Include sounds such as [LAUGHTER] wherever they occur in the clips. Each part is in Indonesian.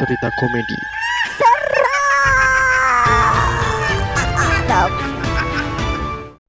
cerita komedi.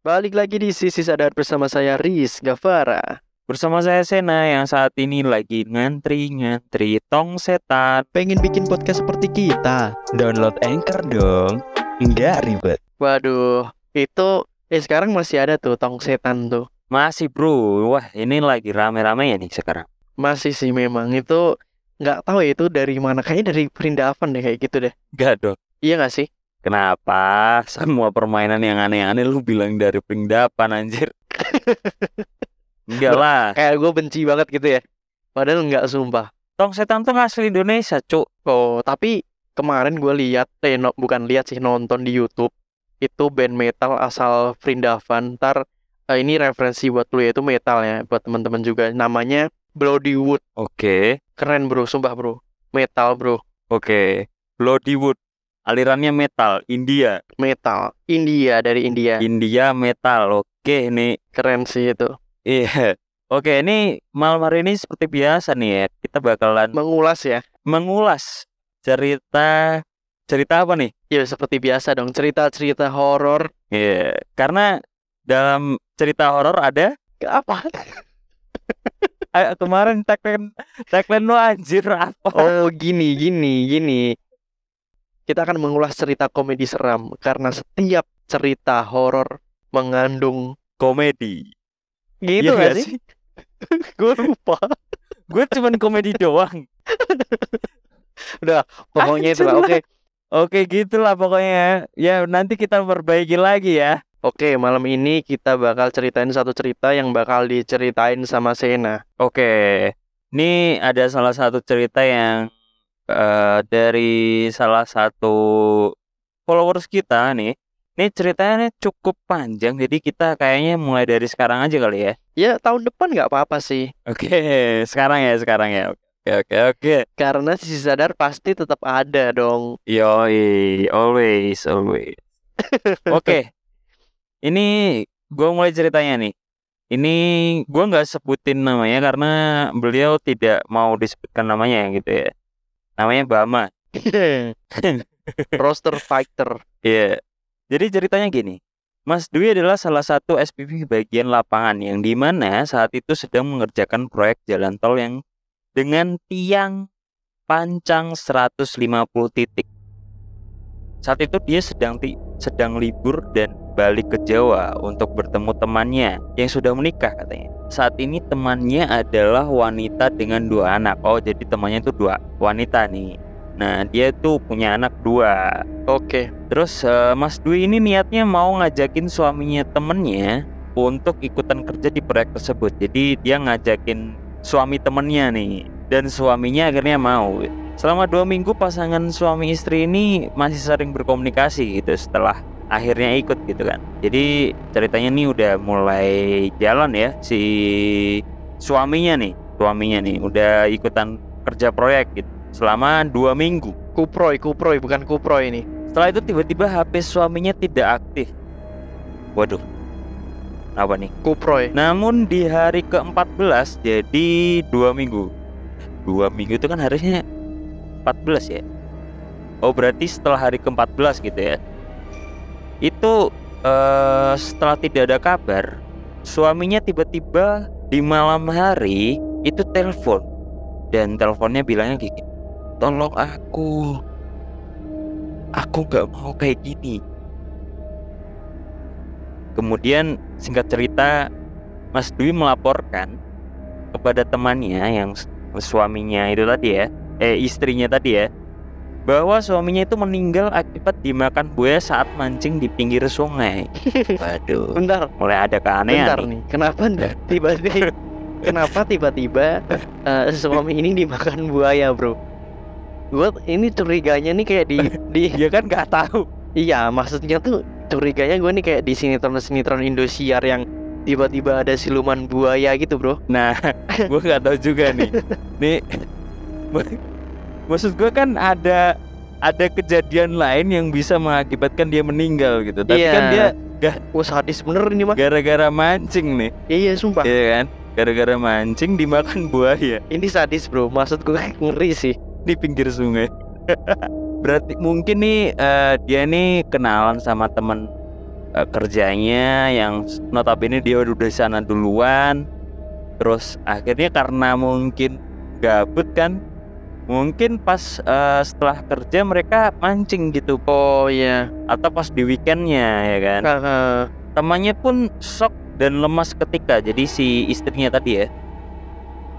Balik lagi di Sisi Sadar bersama saya Riz Gavara. Bersama saya Sena yang saat ini lagi ngantri-ngantri tong setan. Pengen bikin podcast seperti kita? Download Anchor dong. Nggak ribet. Waduh, itu eh sekarang masih ada tuh tong setan tuh. Masih bro. Wah ini lagi rame-rame ya nih sekarang. Masih sih memang itu nggak tahu ya itu dari mana kayaknya dari Perindavan deh kayak gitu deh. Gak dong. Iya nggak sih? Kenapa semua permainan yang aneh-aneh lu bilang dari pengdapan anjir? [LAUGHS] Enggak lah. Kayak gue benci banget gitu ya. Padahal nggak sumpah. Tong setan tuh asli Indonesia, cuk. Oh, tapi kemarin gue lihat, eh no, bukan lihat sih nonton di YouTube itu band metal asal Vrindavan. Ntar eh, ini referensi buat lu ya itu metal ya buat teman-teman juga. Namanya Bloody Wood. Oke, Keren bro, sumpah bro. Metal bro, oke. Bloodywood. Alirannya metal, India. metal. India dari India. India metal. Oke, ini Keren sih itu. Iya. Oke, ini malam hari ini seperti biasa nih ya. Kita bakalan Mengulas ya. mengulas cerita cerita apa nih? Ya seperti biasa dong cerita-cerita horor. Iya, karena dalam cerita horor ada Ke apa? [LAUGHS] eh, kemarin tagline tagline lu anjir apa? Oh gini, gini, gini. Kita akan mengulas cerita komedi seram karena setiap cerita horor mengandung Komedi. gitu Iya gak sih? [LAUGHS] Gue lupa. Gue cuman komedi doang. Udah, pokoknya itu lah. Oke, Oke, gitulah pokoknya. Ya, nanti kita perbaiki lagi ya. Oke. Malam ini kita bakal ceritain satu cerita yang bakal diceritain sama Sena. Oke. Ini ada salah satu cerita yang eh, dari salah satu followers kita nih. Ini ceritanya cukup panjang, jadi kita kayaknya mulai dari sekarang aja kali ya. Ya tahun depan nggak apa-apa sih, Oke, [LAUGHS] sekarang ya, sekarang ya. Oke, oke, oke. karena si sadar pasti tetap ada dong. Yoi, always, always. [LAUGHS] Oke, ini gue mulai ceritanya nih. Ini gue nggak sebutin namanya karena beliau tidak mau disebutkan namanya gitu ya. Namanya Bama. [LAUGHS] Roster fighter. Iya. Jadi ceritanya gini. Mas Dwi adalah salah satu SPV bagian lapangan yang di mana saat itu sedang mengerjakan proyek jalan tol yang dengan tiang panjang 150 titik. Saat itu dia sedang ti- sedang libur dan balik ke Jawa untuk bertemu temannya yang sudah menikah katanya. Saat ini temannya adalah wanita dengan dua anak. Oh, jadi temannya itu dua wanita nih. Nah, dia tuh punya anak dua. Oke, Terus eh, Mas Dwi ini niatnya mau ngajakin suaminya temennya untuk ikutan kerja di proyek tersebut. Jadi dia ngajakin suami temennya nih dan suaminya akhirnya mau. Selama dua minggu pasangan suami istri ini masih sering berkomunikasi gitu setelah akhirnya ikut gitu kan. Jadi ceritanya nih udah mulai jalan ya si suaminya nih, suaminya nih udah ikutan kerja proyek gitu selama dua minggu. kuproy, kuproy bukan kuproy ini. Setelah itu tiba-tiba HP suaminya tidak aktif. Waduh. Apa nih? Kuproy. Namun di hari ke-14 jadi dua minggu. Dua minggu itu kan harusnya 14 ya. Oh berarti setelah hari ke-14 gitu ya. Itu eh, setelah tidak ada kabar, suaminya tiba-tiba di malam hari itu telepon dan teleponnya bilangnya gini, tolong aku, aku nggak mau kayak gini. Kemudian singkat cerita, Mas Dwi melaporkan kepada temannya yang suaminya itu tadi ya, eh istrinya tadi ya, bahwa suaminya itu meninggal akibat dimakan buaya saat mancing di pinggir sungai. [LAUGHS] Waduh, Bentar, mulai ada keanehan bentar nih. nih. Kenapa [LAUGHS] tiba-tiba Kenapa tiba-tiba eh, suami ini dimakan buaya, Bro? Gue ini curiganya nih kayak di [LAUGHS] di Dia kan nggak tahu. Iya, maksudnya tuh curiganya gue nih kayak di sinetron-sinetron Indosiar yang tiba-tiba ada siluman buaya gitu, Bro. Nah, gue nggak tahu juga nih. Nih, maksud gue kan ada ada kejadian lain yang bisa mengakibatkan dia meninggal gitu. Tapi Iya. kan dia Wah, sadis bener ini mah. gara-gara mancing nih, Iya, iya, sumpah. iya kan? Gara-gara mancing dimakan buaya. Ini sadis, Bro. Maksud gue [LAUGHS] ngeri sih. di pinggir sungai. [LAUGHS] Berarti mungkin nih eh, dia nih kenalan sama temen eh, kerjanya yang notabene dia udah di sana duluan. Terus akhirnya karena mungkin gabut kan, mungkin pas eh, setelah kerja mereka mancing gitu Oh iya. atau pas di weekendnya ya kan. Heeh. Temannya pun shock dan lemas ketika jadi si istrinya tadi ya.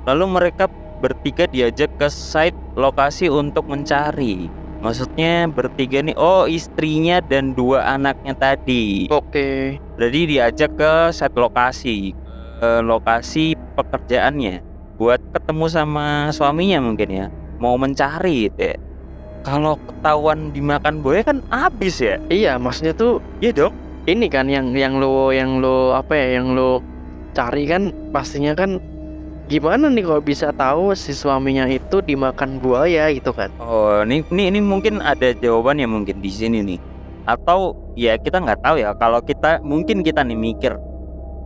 Lalu mereka bertiga diajak ke site lokasi untuk mencari. Maksudnya bertiga nih, oh istrinya dan dua anaknya tadi. Oke. Jadi diajak ke site lokasi, ke lokasi pekerjaannya, buat ketemu sama suaminya mungkin ya, mau mencari ya. Kalau ketahuan dimakan buaya kan habis ya, Iya, maksudnya tuh iya dong. ini kan yang yang lo yang lo apa ya yang lo cari kan pastinya kan gimana nih kalau bisa tahu si suaminya itu dimakan buaya gitu kan Oh, ini, ini ini mungkin ada jawabannya mungkin di sini nih. Atau ya kita nggak tahu ya. Kalau kita mungkin kita nih mikir,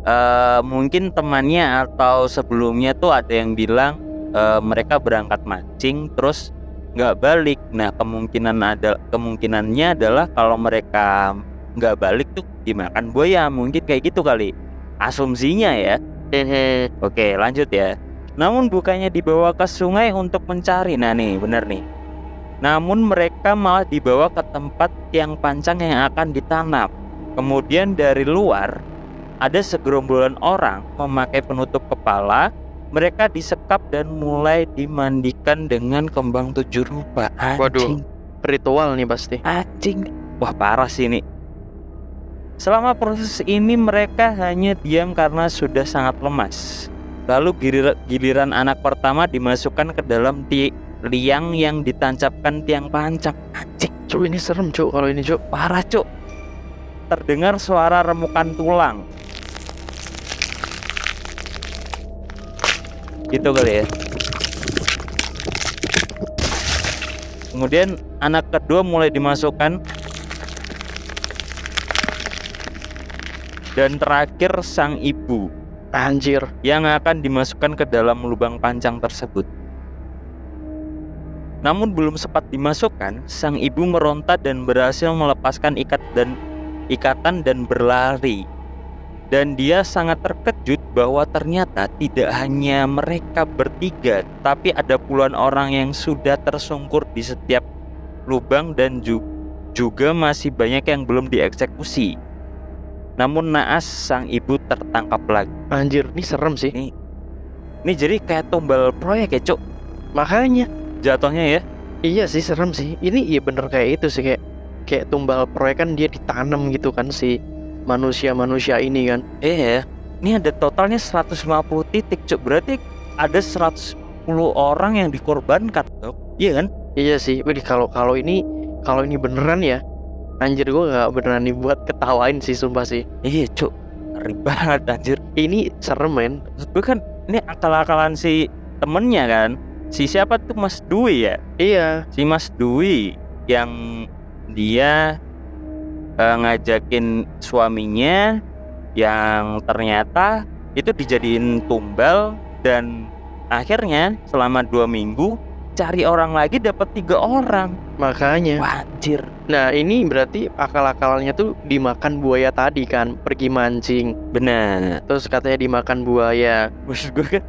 eh mungkin temannya atau sebelumnya tuh ada yang bilang eh, mereka berangkat mancing terus nggak balik. Nah kemungkinan ada kemungkinannya adalah kalau mereka nggak balik tuh dimakan buaya. Mungkin kayak gitu kali. Asumsinya ya. Oke, lanjut ya. Namun bukannya dibawa ke sungai untuk mencari. Nah, nih, bener nih. Namun mereka malah dibawa ke tempat tiang pancang yang akan ditanam. Kemudian dari luar ada segerombolan orang memakai penutup kepala. Mereka disekap dan mulai dimandikan dengan kembang tujuh rupa. Waduh. Anjing, ritual nih pasti anjing. Wah, parah sih ini. Selama proses ini mereka hanya diam karena sudah sangat lemas. Lalu gilir- giliran anak pertama dimasukkan ke dalam ti liang yang ditancapkan tiang pancang. Anjing, cuk ini serem cuk kalau ini cuk parah cuk. Terdengar suara remukan tulang. Gitu kali ya. Kemudian anak kedua mulai dimasukkan dan terakhir sang ibu anjir yang akan dimasukkan ke dalam lubang panjang tersebut. Namun belum sempat dimasukkan, sang ibu meronta dan berhasil melepaskan ikat dan ikatan dan berlari. Dan dia sangat terkejut bahwa ternyata tidak hanya mereka bertiga, tapi ada puluhan orang yang sudah tersungkur di setiap lubang dan ju- juga masih banyak yang belum dieksekusi. Namun naas sang ibu tertangkap lagi. anjir ini serem sih Ini jadi kayak tumbal proyek ya, Cuk. makanya Jatuhnya ya. iya sih serem sih ini iya bener kayak itu sih kayak kayak tumbal proyek kan dia ditanam gitu kan si manusia-manusia ini kan Iya. Ini ada totalnya 150 titik, Cuk. Berarti ada 110 orang yang dikorbankan, Cuk. Iya kan? Iya sih, Wih, kalau kalau ini kalau ini beneran ya, anjir gue nggak beneran nih buat ketawain sih sumpah sih. Iya, Cuk. Ngeri banget anjir. Ini serem men. Maksud gue kan ini akal-akalan si temennya kan. Si siapa tuh Mas Dwi ya? Iya, Si Mas Dwi yang dia eh, ngajakin suaminya yang ternyata itu dijadiin tumbal dan akhirnya selama dua minggu cari orang lagi dapat tiga orang makanya. Wah, anjir Nah ini berarti akal-akalnya tuh dimakan buaya tadi kan, pergi mancing, benar terus katanya dimakan buaya. maksud gue kan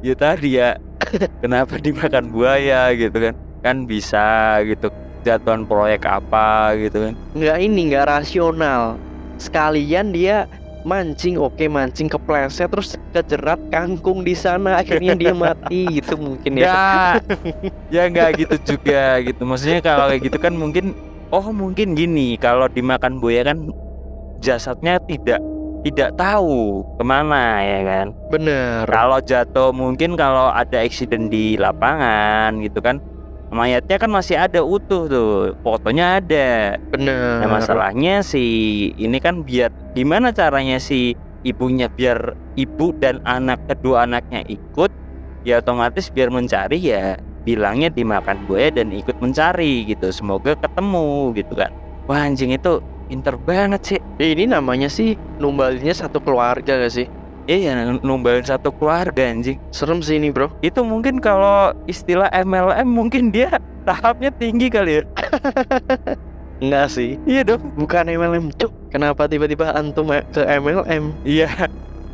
ya tadi ya [LAUGHS] kenapa dimakan buaya gitu kan kan bisa gitu jatuhan proyek apa gitu kan Nggak ini nggak rasional. Sekalian dia mancing, oke mancing kepleset terus kejerat kangkung di sana akhirnya dia mati [LAUGHS] gitu mungkin ya. ya ya nggak gitu juga gitu maksudnya kalau kayak gitu kan mungkin oh mungkin gini kalau dimakan buaya kan jasadnya tidak tidak tahu ke mana ya kan Bener. kalau jatuh mungkin kalau ada eksiden di lapangan gitu kan mayatnya kan masih ada utuh tuh fotonya ada Bener. Nah masalahnya si ini kan biar gimana caranya si ibunya biar ibu dan anak kedua anaknya ikut ya otomatis biar mencari ya bilangnya dimakan buaya dan ikut mencari gitu semoga ketemu gitu kan wah anjing itu pinter banget sih Ya, ini namanya sih numbalinnya satu keluarga gak sih? Iya, numbalin satu keluarga anjing. Serem sih ini bro. Itu mungkin kalau istilah MLM mungkin dia tahapnya tinggi kali ya. [LAUGHS] Enggak sih. Iya dong. Bukan MLM cuk. Kenapa tiba-tiba antum ke MLM? Iya.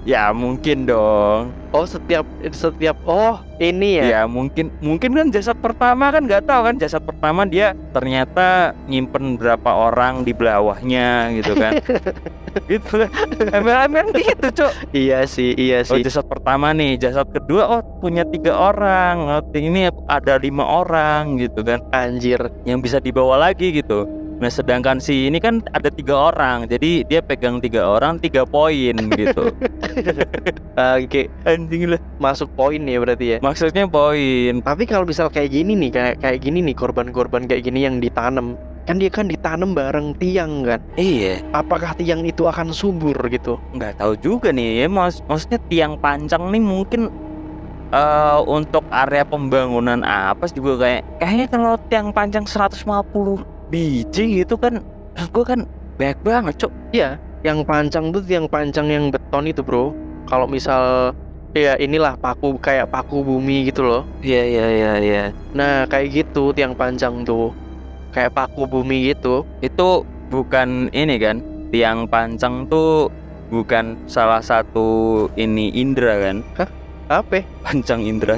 Ya mungkin dong. Oh setiap setiap oh ini ya. Ya mungkin mungkin kan jasad pertama kan nggak tahu kan jasad pertama dia ternyata nyimpen berapa orang di bawahnya gitu kan. [LAUGHS] gitu kan. MLM kan gitu cok. Iya sih, iya Oh sih. jasad pertama nih, jasad kedua oh punya tiga orang, oh, ini ada lima orang gitu kan, Anjir. yang bisa dibawa lagi gitu. Nah sedangkan si ini kan ada tiga orang, jadi dia pegang tiga orang tiga poin gitu. [LAUGHS] Oke, Anjing lah. masuk poin ya berarti ya. Maksudnya poin. Tapi kalau misal kayak gini nih, kayak kayak gini nih korban-korban kayak gini yang ditanam, kan dia kan ditanam bareng tiang kan. Iya, Apakah tiang itu akan subur gitu? nggak tahu juga nih ya. Mas, maksudnya tiang pancang nih mungkin eh untuk area pembangunan apa sih juga kayak kayaknya kalau tiang panjang 150 biji gitu kan gua kan banyak banget cok Iya, yang pancang tuh tiang pancang yang beton itu bro. Kalau misal ya inilah paku kayak paku bumi gitu loh. iya iya iya iya Nah kayak gitu tiang panjang tuh kayak paku bumi gitu. itu bukan ini kan tiang pancang tuh bukan salah satu ini indra kan Apa? pancang indra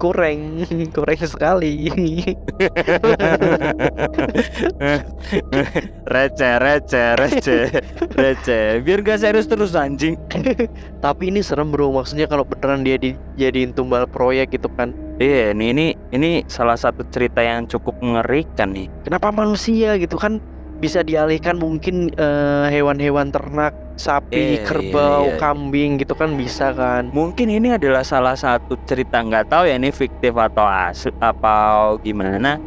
Kurang, [LAUGHS] kurang sekali. [LAUGHS] receh receh receh receh biar gak serius terus anjing [LAUGHS] Tapi ini serem bro, maksudnya kalau beneran dia dijadiin tumbal proyek gitu kan. Iya nih ini ini salah satu cerita yang cukup mengerikan nih Kenapa manusia gitu kan bisa dialihkan mungkin eh, hewan-hewan ternak, sapi, Iya, kerbau, iya, iya. kambing gitu kan bisa kan. mungkin ini adalah salah satu cerita nggak tahu ya ini fiktif atau asli apa gimana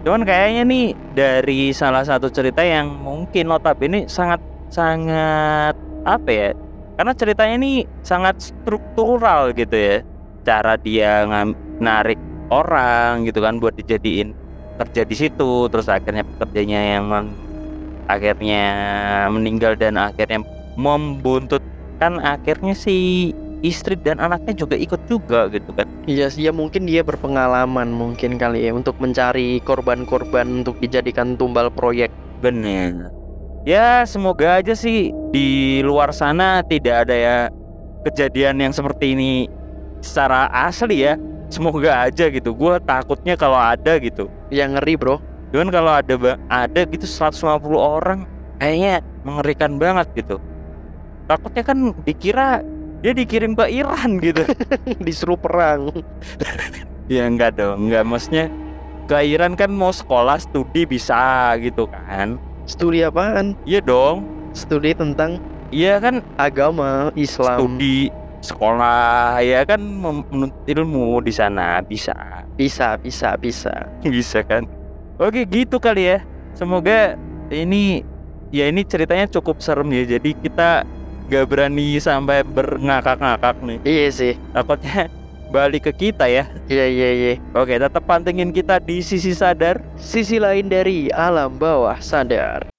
cuman kayaknya nih dari salah satu cerita yang mungkin notabene sangat sangat apa ya karena ceritanya ini sangat struktural gitu ya cara dia ngam, narik orang gitu kan buat dijadiin kerja di situ terus akhirnya pekerjanya yang men- akhirnya meninggal dan akhirnya membuntutkan akhirnya si istri dan anaknya juga ikut juga gitu kan. Iya sih, ya mungkin dia berpengalaman mungkin kali ya untuk mencari korban-korban untuk dijadikan tumbal proyek. bener. Ya semoga aja sih di luar sana tidak ada ya kejadian yang seperti ini secara asli ya semoga aja gitu gue takutnya kalau ada gitu Yang ngeri bro. cuman kalau ada ada gitu 150 orang kayaknya mengerikan banget gitu takutnya kan dikira dia dikirim ke Iran gitu [LAUGHS] Disuruh perang. [LAUGHS] Ya enggak dong, enggak maksudnya ke Iran kan mau sekolah studi bisa gitu kan. Studi apaan? Iya dong. Studi tentang Iya kan agama Islam. studi sekolah ya kan menuntut ilmu di sana bisa. Bisa, bisa, bisa. [LAUGHS] bisa kan. Oke, gitu kali ya. Semoga ini ya ini ceritanya cukup serem ya. Jadi kita gak berani sampai berngakak-ngakak nih. Iya sih. Takutnya [LAUGHS] balik ke kita ya. Iya, iya, iya. Oke, tetap pantengin kita di sisi sadar. Sisi lain dari alam bawah sadar.